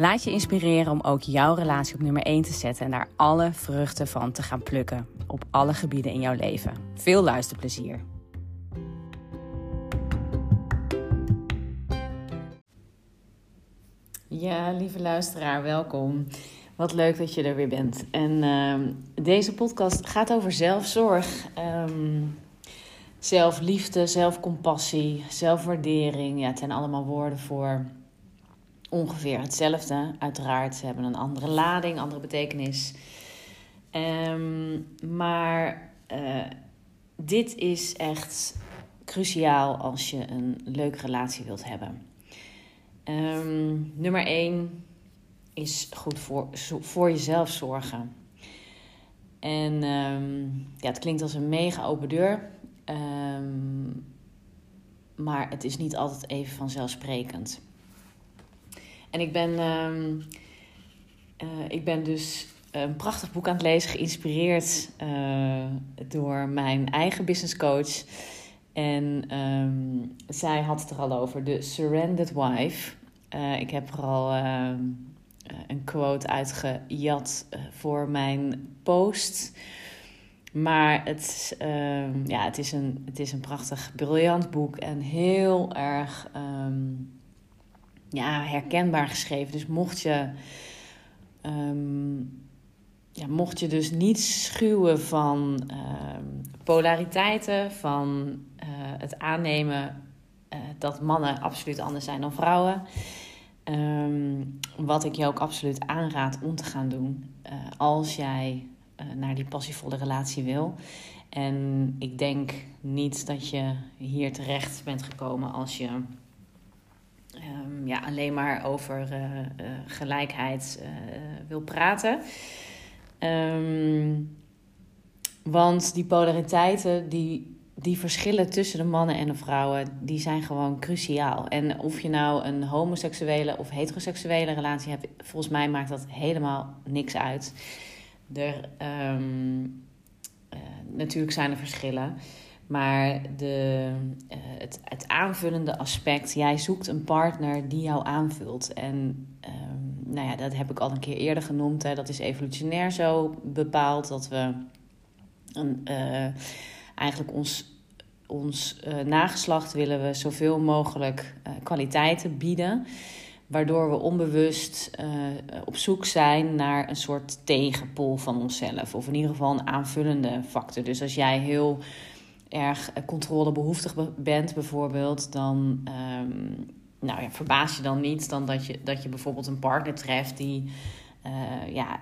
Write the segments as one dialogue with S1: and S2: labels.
S1: Laat je inspireren om ook jouw relatie op nummer 1 te zetten en daar alle vruchten van te gaan plukken op alle gebieden in jouw leven. Veel luisterplezier. Ja, lieve luisteraar, welkom. Wat leuk dat je er weer bent. En uh, deze podcast gaat over zelfzorg, um, zelfliefde, zelfcompassie, zelfwaardering. Ja, het zijn allemaal woorden voor ongeveer hetzelfde. Uiteraard, ze hebben een andere lading, andere betekenis. Um, maar uh, dit is echt cruciaal als je een leuke relatie wilt hebben. Um, nummer 1 is goed voor, voor jezelf zorgen. En um, ja, het klinkt als een mega open deur. Maar het is niet altijd even vanzelfsprekend. En ik ben, uh, ik ben dus een prachtig boek aan het lezen, geïnspireerd uh, door mijn eigen business coach. En um, zij had het er al over, de Surrendered Wife. Uh, ik heb er al uh, een quote uitgejat voor mijn post. Maar het, ehm, ja, het, is een, het is een prachtig, briljant boek en heel erg ja, herkenbaar geschreven. Dus mocht je, um, ja, mocht je dus niet schuwen van polariteiten, van uh, het aannemen uh, dat mannen absoluut anders zijn dan vrouwen. Um, wat ik je ook absoluut aanraad om te gaan doen uh, als jij naar die passievolle relatie wil. En ik denk niet dat je hier terecht bent gekomen als je um, ja, alleen maar over gelijkheid wil praten. Um, want die polariteiten die die verschillen tussen de mannen en de vrouwen, die zijn gewoon cruciaal. En of je nou een homoseksuele of heteroseksuele relatie hebt, volgens mij maakt dat helemaal niks uit. Er, uh, natuurlijk zijn er verschillen. Maar de, uh, het, het aanvullende aspect, jij zoekt een partner die jou aanvult. En um, nou ja, dat heb ik al een keer eerder genoemd. Hè. Dat is evolutionair zo bepaald dat we een. Uh, eigenlijk ons, ons uh, nageslacht willen we zoveel mogelijk kwaliteiten bieden. Waardoor we onbewust op zoek zijn naar een soort tegenpol van onszelf. Of in ieder geval een aanvullende factor. Dus als jij heel erg controlebehoeftig bent, bijvoorbeeld, dan um, nou ja, verbaas je dan niet dan dat je, dat je bijvoorbeeld een partner treft die ja,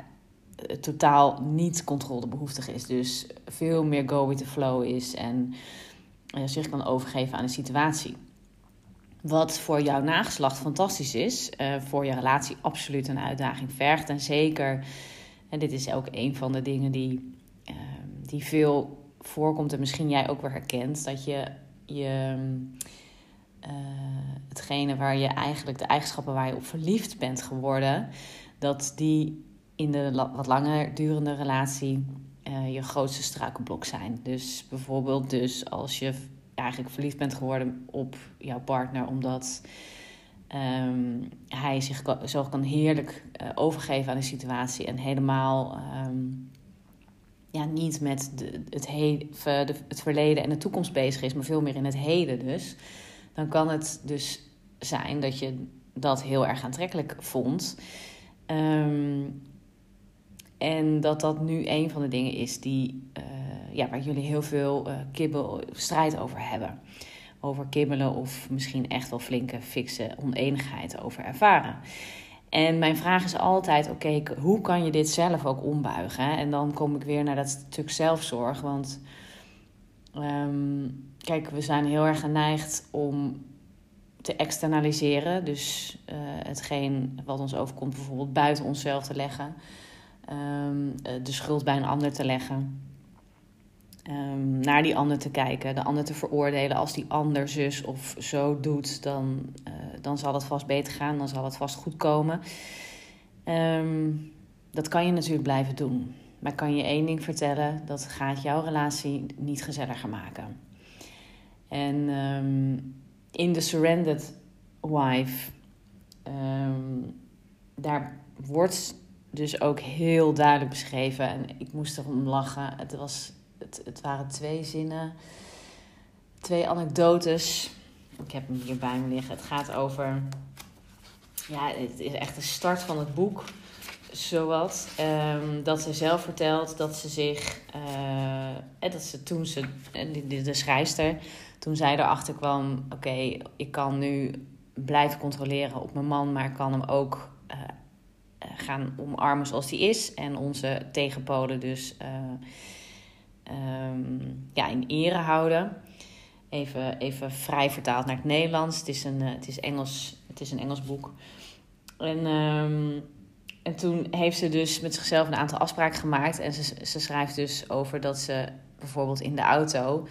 S1: eh, totaal niet controlebehoeftig is. Dus veel meer go with the flow is en zich kan overgeven aan de situatie. Wat voor jouw nageslacht fantastisch is, voor je relatie absoluut een uitdaging vergt. En zeker, en dit is ook een van de dingen die, uh, die veel voorkomt en misschien jij ook weer herkent, dat je je. Uh, hetgene waar je eigenlijk de eigenschappen waar je op verliefd bent geworden, dat die in de wat langer durende relatie uh, je grootste struikelblok zijn. Dus bijvoorbeeld dus als je eigenlijk verliefd bent geworden op jouw partner omdat Ehm, hij zich zo kan heerlijk uh, overgeven aan de situatie en helemaal ehm, ja, niet met de, het, he, de, het verleden en de toekomst bezig is, maar veel meer in het heden dus. Dan kan het dus zijn dat je dat heel erg aantrekkelijk vond. Um, en dat dat nu een van de dingen is die, uh, ja, waar jullie heel veel uh, kibbel, strijd over hebben. Over kibbelen of misschien echt wel flinke, fikse oneenigheid over ervaren. En mijn vraag is altijd: oké, hoe kan je dit zelf ook ombuigen? En dan kom ik weer naar dat stuk zelfzorg. Want um, kijk, we zijn heel erg geneigd om te externaliseren. Dus uh, hetgeen wat ons overkomt, bijvoorbeeld buiten onszelf te leggen. Um, de schuld bij een ander te leggen. Um, naar die ander te kijken, de ander te veroordelen. Als die ander zus of zo doet, dan, uh, dan zal het vast beter gaan, dan zal het vast goed komen. Um, dat kan je natuurlijk blijven doen. Maar kan je één ding vertellen: dat gaat jouw relatie niet gezelliger maken. En in de Surrendered Wife, daar wordt dus ook heel duidelijk beschreven. En ik moest erom lachen. Het, was, het, het waren twee zinnen, twee anekdotes. Ik heb hem hier bij me liggen. Het gaat over. Ja, het is echt de start van het boek. Zowat. Um, dat ze zelf vertelt dat ze zich. Uh, dat ze toen ze. De, de schrijfster. Toen zij erachter kwam. Oké, ik kan nu blijven controleren op mijn man. Maar ik kan hem ook. Uh, eh, gaan omarmen zoals die is. En onze tegenpolen dus um, ja, in ere houden. Even, even vrij vertaald naar het Nederlands. Het is een, uh, het is Engels, het is een Engels boek. En, um, en toen heeft ze dus met zichzelf een aantal afspraken gemaakt. En ze, ze schrijft dus over dat ze bijvoorbeeld in de auto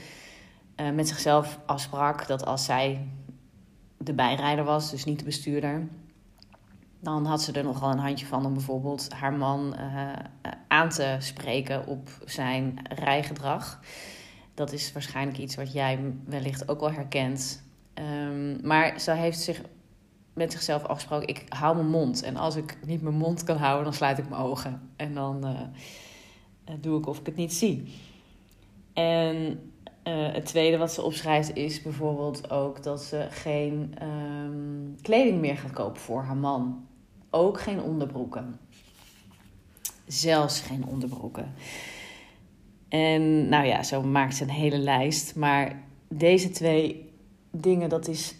S1: uh, met zichzelf afsprak dat als zij de bijrijder was, dus niet de bestuurder, dan had ze er nogal een handje van om bijvoorbeeld haar man uh, aan te spreken op zijn rijgedrag. Dat is waarschijnlijk iets wat jij wellicht ook wel herkent. Um, maar ze heeft zich met zichzelf afgesproken: ik hou mijn mond. En als ik niet mijn mond kan houden, dan sluit ik mijn ogen. En dan uh, doe ik of ik het niet zie. En het tweede wat ze opschrijft is bijvoorbeeld ook dat ze geen um, kleding meer gaat kopen voor haar man. Ook geen onderbroeken. Zelfs geen onderbroeken. En nou ja, zo maakt ze een hele lijst. Maar deze twee dingen, dat is,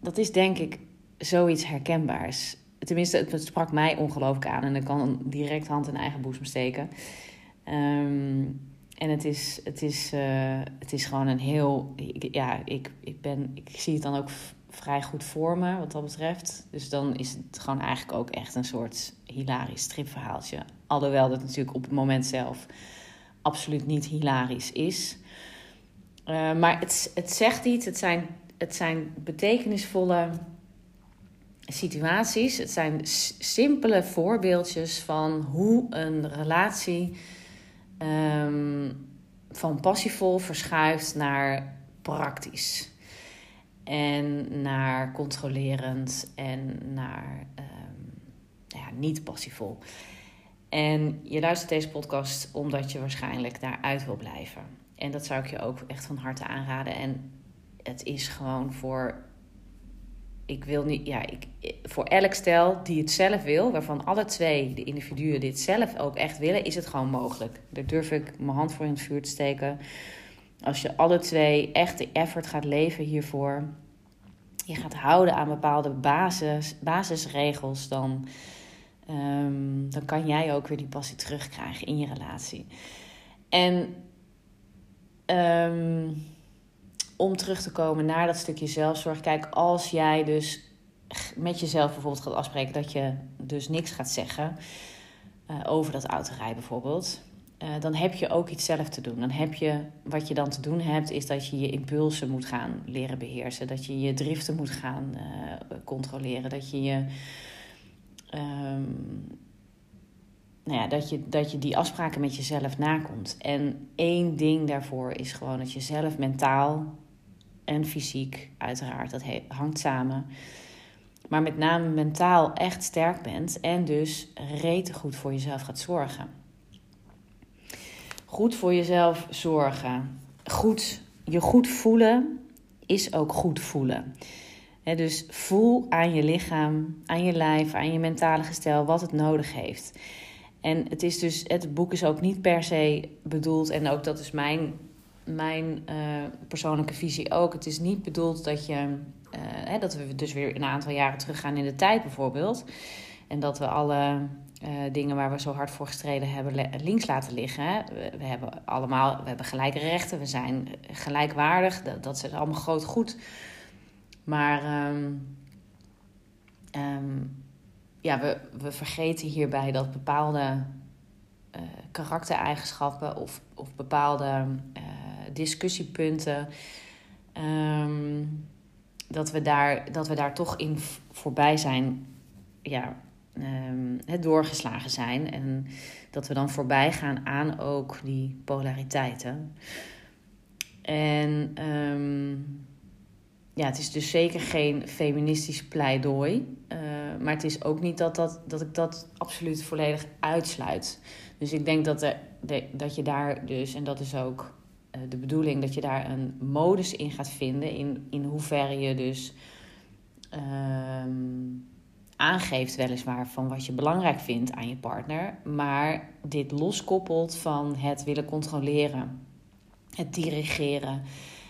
S1: dat is denk ik zoiets herkenbaars. Tenminste, het, sprak mij ongelooflijk aan. En ik kan direct hand in eigen boezem steken. Um, en het is, het, is, uh, het is gewoon een heel. Ja, ik, ik, ben, ik zie het dan ook vrij goed voor me wat dat betreft. Dus dan is het gewoon eigenlijk ook echt een soort hilarisch stripverhaaltje. Alhoewel dat natuurlijk op het moment zelf absoluut niet hilarisch is. Uh, maar het, het zegt iets. Het zijn, het zijn betekenisvolle situaties. Het zijn simpele voorbeeldjes van hoe een relatie um, van passievol verschuift naar praktisch. En naar controlerend en naar um, ja, niet passievol. En je luistert deze podcast omdat je waarschijnlijk daaruit wil blijven. En dat zou ik je ook echt van harte aanraden. En het is gewoon voor. Ik wil niet. Ja, ik, voor elk stel die het zelf wil, waarvan alle twee de individuen dit zelf ook echt willen, is het gewoon mogelijk. Daar durf ik mijn hand voor in het vuur te steken. Als je alle twee echt de effort gaat leven hiervoor, je gaat houden aan bepaalde basis, basisregels, dan, um, dan kan jij ook weer die passie terugkrijgen in je relatie. En um, om terug te komen naar dat stukje zelfzorg. Kijk, als jij dus met jezelf bijvoorbeeld gaat afspreken dat je dus niks gaat zeggen uh, over dat autorijden bijvoorbeeld. Uh, dan heb je ook iets zelf te doen. Dan heb je, wat je dan te doen hebt, is dat je je impulsen moet gaan leren beheersen. Dat je je driften moet gaan uh, controleren. Dat je je. Um, nou ja, dat je, dat je die afspraken met jezelf nakomt. En één ding daarvoor is gewoon dat je zelf mentaal en fysiek, uiteraard, dat hangt samen. maar met name mentaal echt sterk bent en dus rete goed voor jezelf gaat zorgen. Goed voor jezelf zorgen. Goed, je goed voelen is ook goed voelen. dus voel aan je lichaam, aan je lijf, aan je mentale gestel wat het nodig heeft. En het is dus, het boek is ook niet per se bedoeld, en ook dat is mijn, mijn uh, persoonlijke visie ook. Het is niet bedoeld dat je, hè, dat we dus weer een aantal jaren teruggaan in de tijd bijvoorbeeld. En dat we alle uh, dingen waar we zo hard voor gestreden hebben links laten liggen. We, we, hebben allemaal, we hebben gelijke rechten, we zijn gelijkwaardig. Dat, dat is allemaal groot goed. Maar um, um, ja, we, we vergeten hierbij dat bepaalde uh, karaktereigenschappen of, of bepaalde discussiepunten, um, dat, we daar, dat we daar toch in voorbij zijn, ja, het doorgeslagen zijn. En dat we dan voorbij gaan aan ook die polariteiten. En um, ja, het is dus zeker geen feministisch pleidooi. Uh, maar het is ook niet dat, dat, dat ik dat absoluut volledig uitsluit. Dus ik denk dat, er, dat je daar dus, en dat is ook uh, de bedoeling, dat je daar een modus in gaat vinden. In, in hoeverre je dus um, aangeeft, weliswaar, van wat je belangrijk vindt aan je partner. Maar dit loskoppelt van het willen controleren, het dirigeren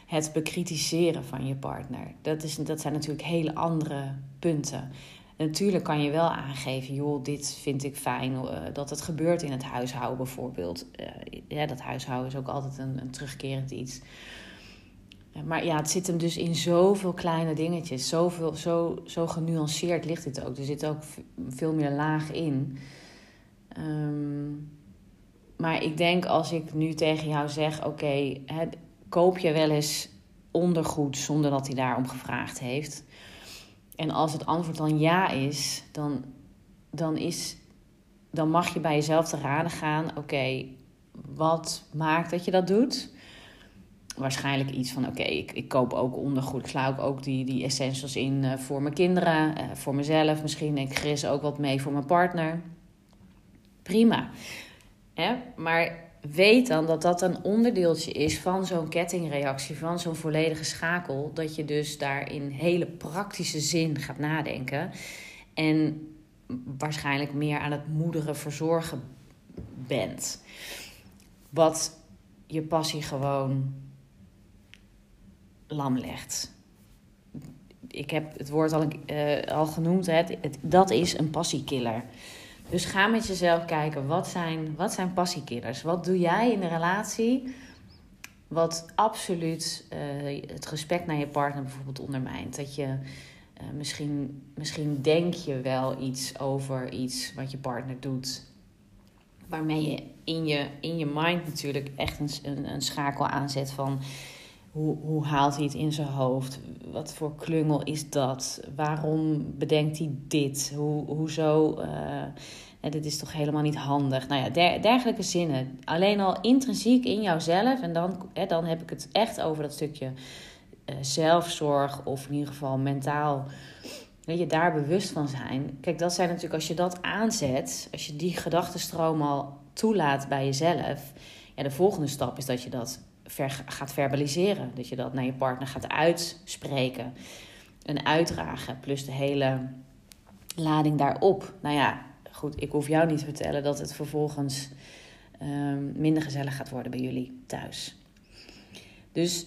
S1: het bekritiseren van je partner. Dat, is, dat zijn natuurlijk hele andere punten. natuurlijk kan je wel aangeven, joh, dit vind ik fijn, uh, dat het gebeurt in het huishouden bijvoorbeeld. Uh, ja, dat huishouden is ook altijd een, een terugkerend iets. Maar ja, het zit hem dus in zoveel kleine dingetjes. Zoveel, zo, zo genuanceerd ligt het ook. Er zit ook veel meer laag in. Um, maar ik denk als ik nu tegen jou zeg: oké, koop je wel eens ondergoed zonder dat hij daarom gevraagd heeft? En als het antwoord dan ja is, dan, dan, is, dan mag je bij jezelf te raden gaan: oké, wat maakt dat je dat doet? Waarschijnlijk iets van: oké, ik, ik koop ook ondergoed. Ik sla ook, ook die, die essentials in uh, voor mijn kinderen, uh, voor mezelf. Misschien ik gris ook wat mee voor mijn partner. Prima. Hè? Maar weet dan dat dat een onderdeeltje is van zo'n kettingreactie, van zo'n volledige schakel. Dat je dus daar in hele praktische zin gaat nadenken. En waarschijnlijk meer aan het moederen verzorgen bent. Wat je passie gewoon lam legt. Ik heb het woord al, uh, al genoemd, hè? Dat is een passiekiller. Dus ga met jezelf kijken, wat zijn, wat zijn passiekillers? Wat doe jij in de relatie wat absoluut uh, het respect naar je partner bijvoorbeeld ondermijnt? Dat je uh, misschien, misschien denk je wel iets over iets wat je partner doet, waarmee je in je, in je mind natuurlijk echt een, een, een schakel aanzet van hoe, hoe haalt hij het in zijn hoofd? Wat voor klungel is dat? Waarom bedenkt hij dit? Hoe, hoezo? Uh, dit is toch helemaal niet handig? Nou ja, der, dergelijke zinnen. Alleen al intrinsiek in jouzelf. En dan, hè, dan heb ik het echt over dat stukje uh, zelfzorg. Of in ieder geval mentaal. Weet je, daar bewust van zijn. Kijk, dat zijn natuurlijk als je dat aanzet. Als je die gedachtenstroom al toelaat bij jezelf. Ja, de volgende stap is dat je dat gaat verbaliseren. Dat je dat naar je partner gaat uitspreken en uitdragen. Plus de hele lading daarop. Nou ja, goed, ik hoef jou niet te vertellen dat het vervolgens um, minder gezellig gaat worden bij jullie thuis. Dus,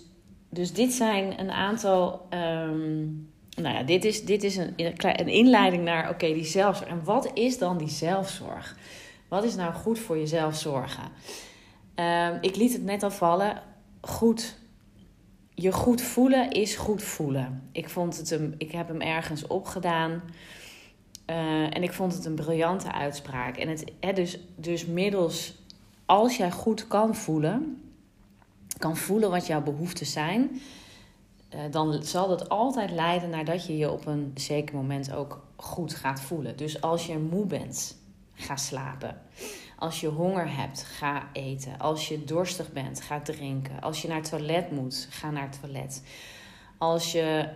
S1: dus dit zijn een aantal. Um, nou ja, dit is, dit is een, een inleiding naar, oké, die zelfzorg. En wat is dan die zelfzorg? Wat is nou goed voor jezelf zorgen? Um, ik liet het net al vallen goed. Je goed voelen is goed voelen. Ik, vond het een, ik heb hem ergens opgedaan. Uh, en ik vond het een briljante uitspraak. En het, hè, dus, dus middels, als jij goed kan voelen, kan voelen wat jouw behoeften zijn, uh, dan zal dat altijd leiden naar dat je je op een zeker moment ook goed gaat voelen. Dus als je moe bent, ga slapen. Als je honger hebt, ga eten. Als je dorstig bent, ga drinken. Als je naar het toilet moet, ga naar het toilet. Als je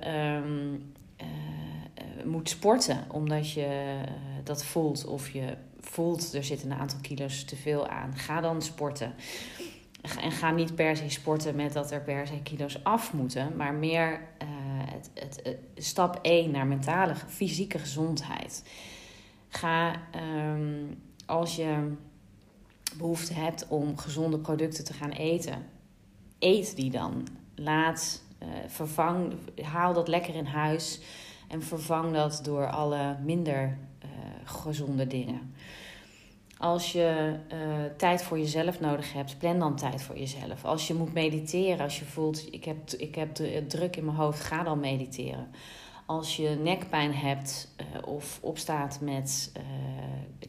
S1: um, uh, moet sporten omdat je dat voelt of je voelt er zitten een aantal kilo's te veel aan, ga dan sporten. En ga niet per se sporten met dat er per se kilo's af moeten, maar meer het, het, stap 1 naar mentale, fysieke gezondheid. Ga um, als je behoefte hebt om gezonde producten te gaan eten, eet die dan. Laat, uh, vervang, haal dat lekker in huis en vervang dat door alle minder uh, gezonde dingen. Als je uh, tijd voor jezelf nodig hebt, plan dan tijd voor jezelf. Als je moet mediteren, als je voelt, ik heb, ik heb druk in mijn hoofd, ga dan mediteren. Als je nekpijn hebt of opstaat met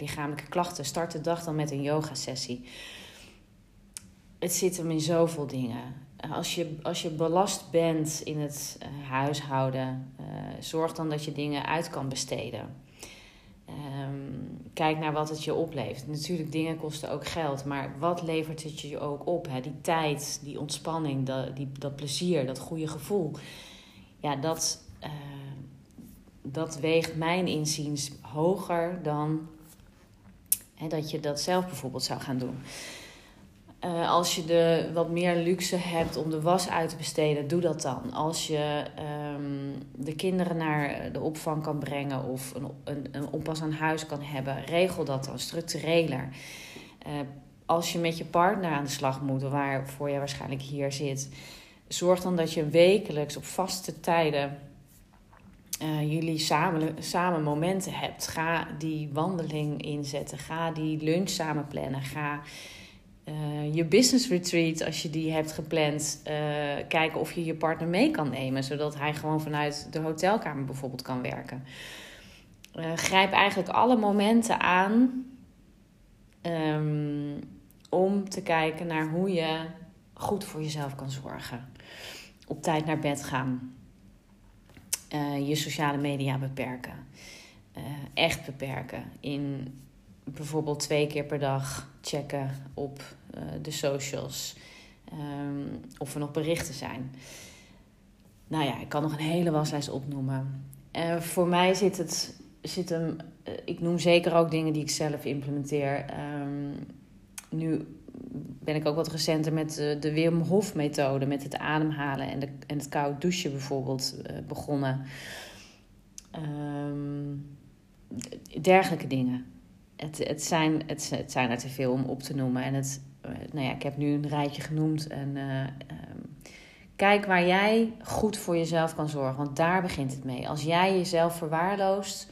S1: lichamelijke klachten, start de dag dan met een yoga-sessie. Het zit hem in zoveel dingen. Als je, als je belast bent in het uh, huishouden, zorg dan dat je dingen uit kan besteden. Um, kijk naar wat het je oplevert. Natuurlijk, dingen kosten ook geld, maar wat levert het je ook op? Hè? Die tijd, die ontspanning, dat, die, dat plezier, dat goede gevoel. Ja, dat, uh, dat weegt mijn inziens hoger dan dat je dat zelf bijvoorbeeld zou gaan doen. Uh, als je de wat meer luxe hebt om de was uit te besteden, doe dat dan. Als je um, de kinderen naar de opvang kan brengen of een, een, een oppas aan huis kan hebben, regel dat dan structureler. Uh, als je met je partner aan de slag moet, waarvoor je waarschijnlijk hier zit, zorg dan dat je wekelijks op vaste tijden uh, jullie samen, samen momenten hebt. Ga die wandeling inzetten. Ga die lunch samen plannen. Ga uh, je business retreat, als je die hebt gepland, uh, kijken of je je partner mee kan nemen. Zodat hij gewoon vanuit de hotelkamer bijvoorbeeld kan werken. grijp eigenlijk alle momenten aan um, om te kijken naar hoe je goed voor jezelf kan zorgen. Op tijd naar bed gaan uh, je sociale media beperken. Uh, echt beperken. In bijvoorbeeld twee keer per dag checken op uh, de socials. Um, of er nog berichten zijn. Nou ja, ik kan nog een hele waslijst opnoemen. voor mij zit het. Zit hem, ik noem zeker ook dingen die ik zelf implementeer. Um, nu ben ik ook wat recenter met de, de Wim Hof methode, met het ademhalen en, de, en het koud douchen bijvoorbeeld uh, begonnen. Um, dergelijke dingen. Het, het, zijn, het, zijn er te veel om op te noemen. En het, uh, nou ja, ik heb nu een rijtje genoemd. En um, kijk waar jij goed voor jezelf kan zorgen. Want daar begint het mee. Als jij jezelf verwaarloost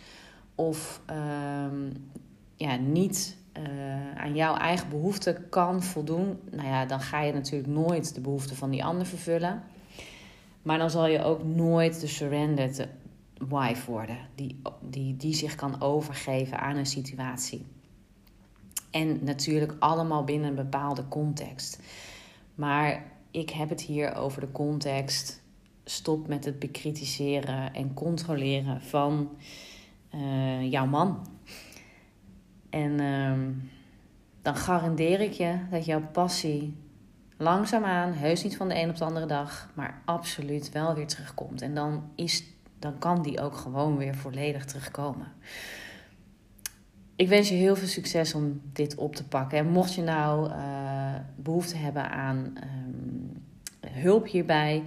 S1: of um, ja, niet uh, aan jouw eigen behoeften kan voldoen, nou ja, dan ga je natuurlijk nooit de behoeften van die ander vervullen. Maar dan zal je ook nooit de surrendered wife worden, die, die, die zich kan overgeven aan een situatie. En natuurlijk allemaal binnen een bepaalde context. Maar ik heb het hier over de context. Stop met het bekritiseren en controleren van uh, jouw man en um, dan garandeer ik je dat jouw passie langzaamaan, heus niet van de een op de andere dag, maar absoluut wel weer terugkomt. En dan, is, dan kan die ook gewoon weer volledig terugkomen. Ik wens je heel veel succes om dit op te pakken. En mocht je nou uh, behoefte hebben aan um, hulp hierbij,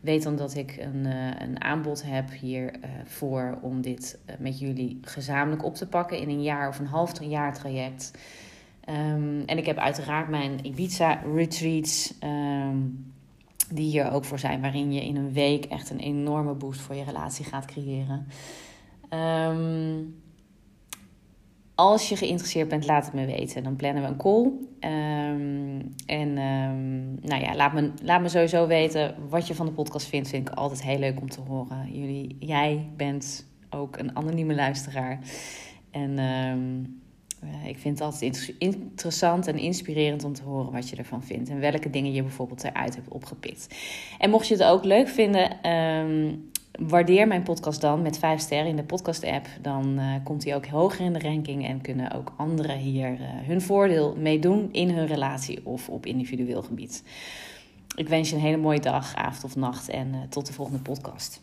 S1: Weet dan dat ik een, uh, een aanbod heb hiervoor uh, om dit uh, met jullie gezamenlijk op te pakken in een jaar of een half jaar traject. Um, en ik heb uiteraard mijn Ibiza retreats, um, die hier ook voor zijn, waarin je in een week echt een enorme boost voor je relatie gaat creëren. Um, als je geïnteresseerd bent, laat het me weten. Dan plannen we een call. En um, nou ja, laat me, laat me sowieso weten wat je van de podcast vindt. Vind ik altijd heel leuk om te horen. Jullie, jij bent ook een anonieme luisteraar. En um, ik vind het altijd interessant en inspirerend om te horen wat je ervan vindt. En welke dingen je bijvoorbeeld eruit hebt opgepikt. En mocht je het ook leuk vinden, waardeer mijn podcast dan met 5 sterren in de podcast-app. Dan uh, komt hij ook hoger in de ranking en kunnen ook anderen hier uh, hun voordeel mee doen in hun relatie of op individueel gebied. Ik wens je een hele mooie dag, avond of nacht en uh, tot de volgende podcast.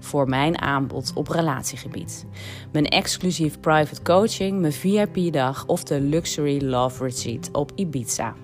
S1: voor mijn aanbod op relatiegebied. Mijn exclusief private coaching, mijn VIP-dag of de Luxury Love Retreat op Ibiza.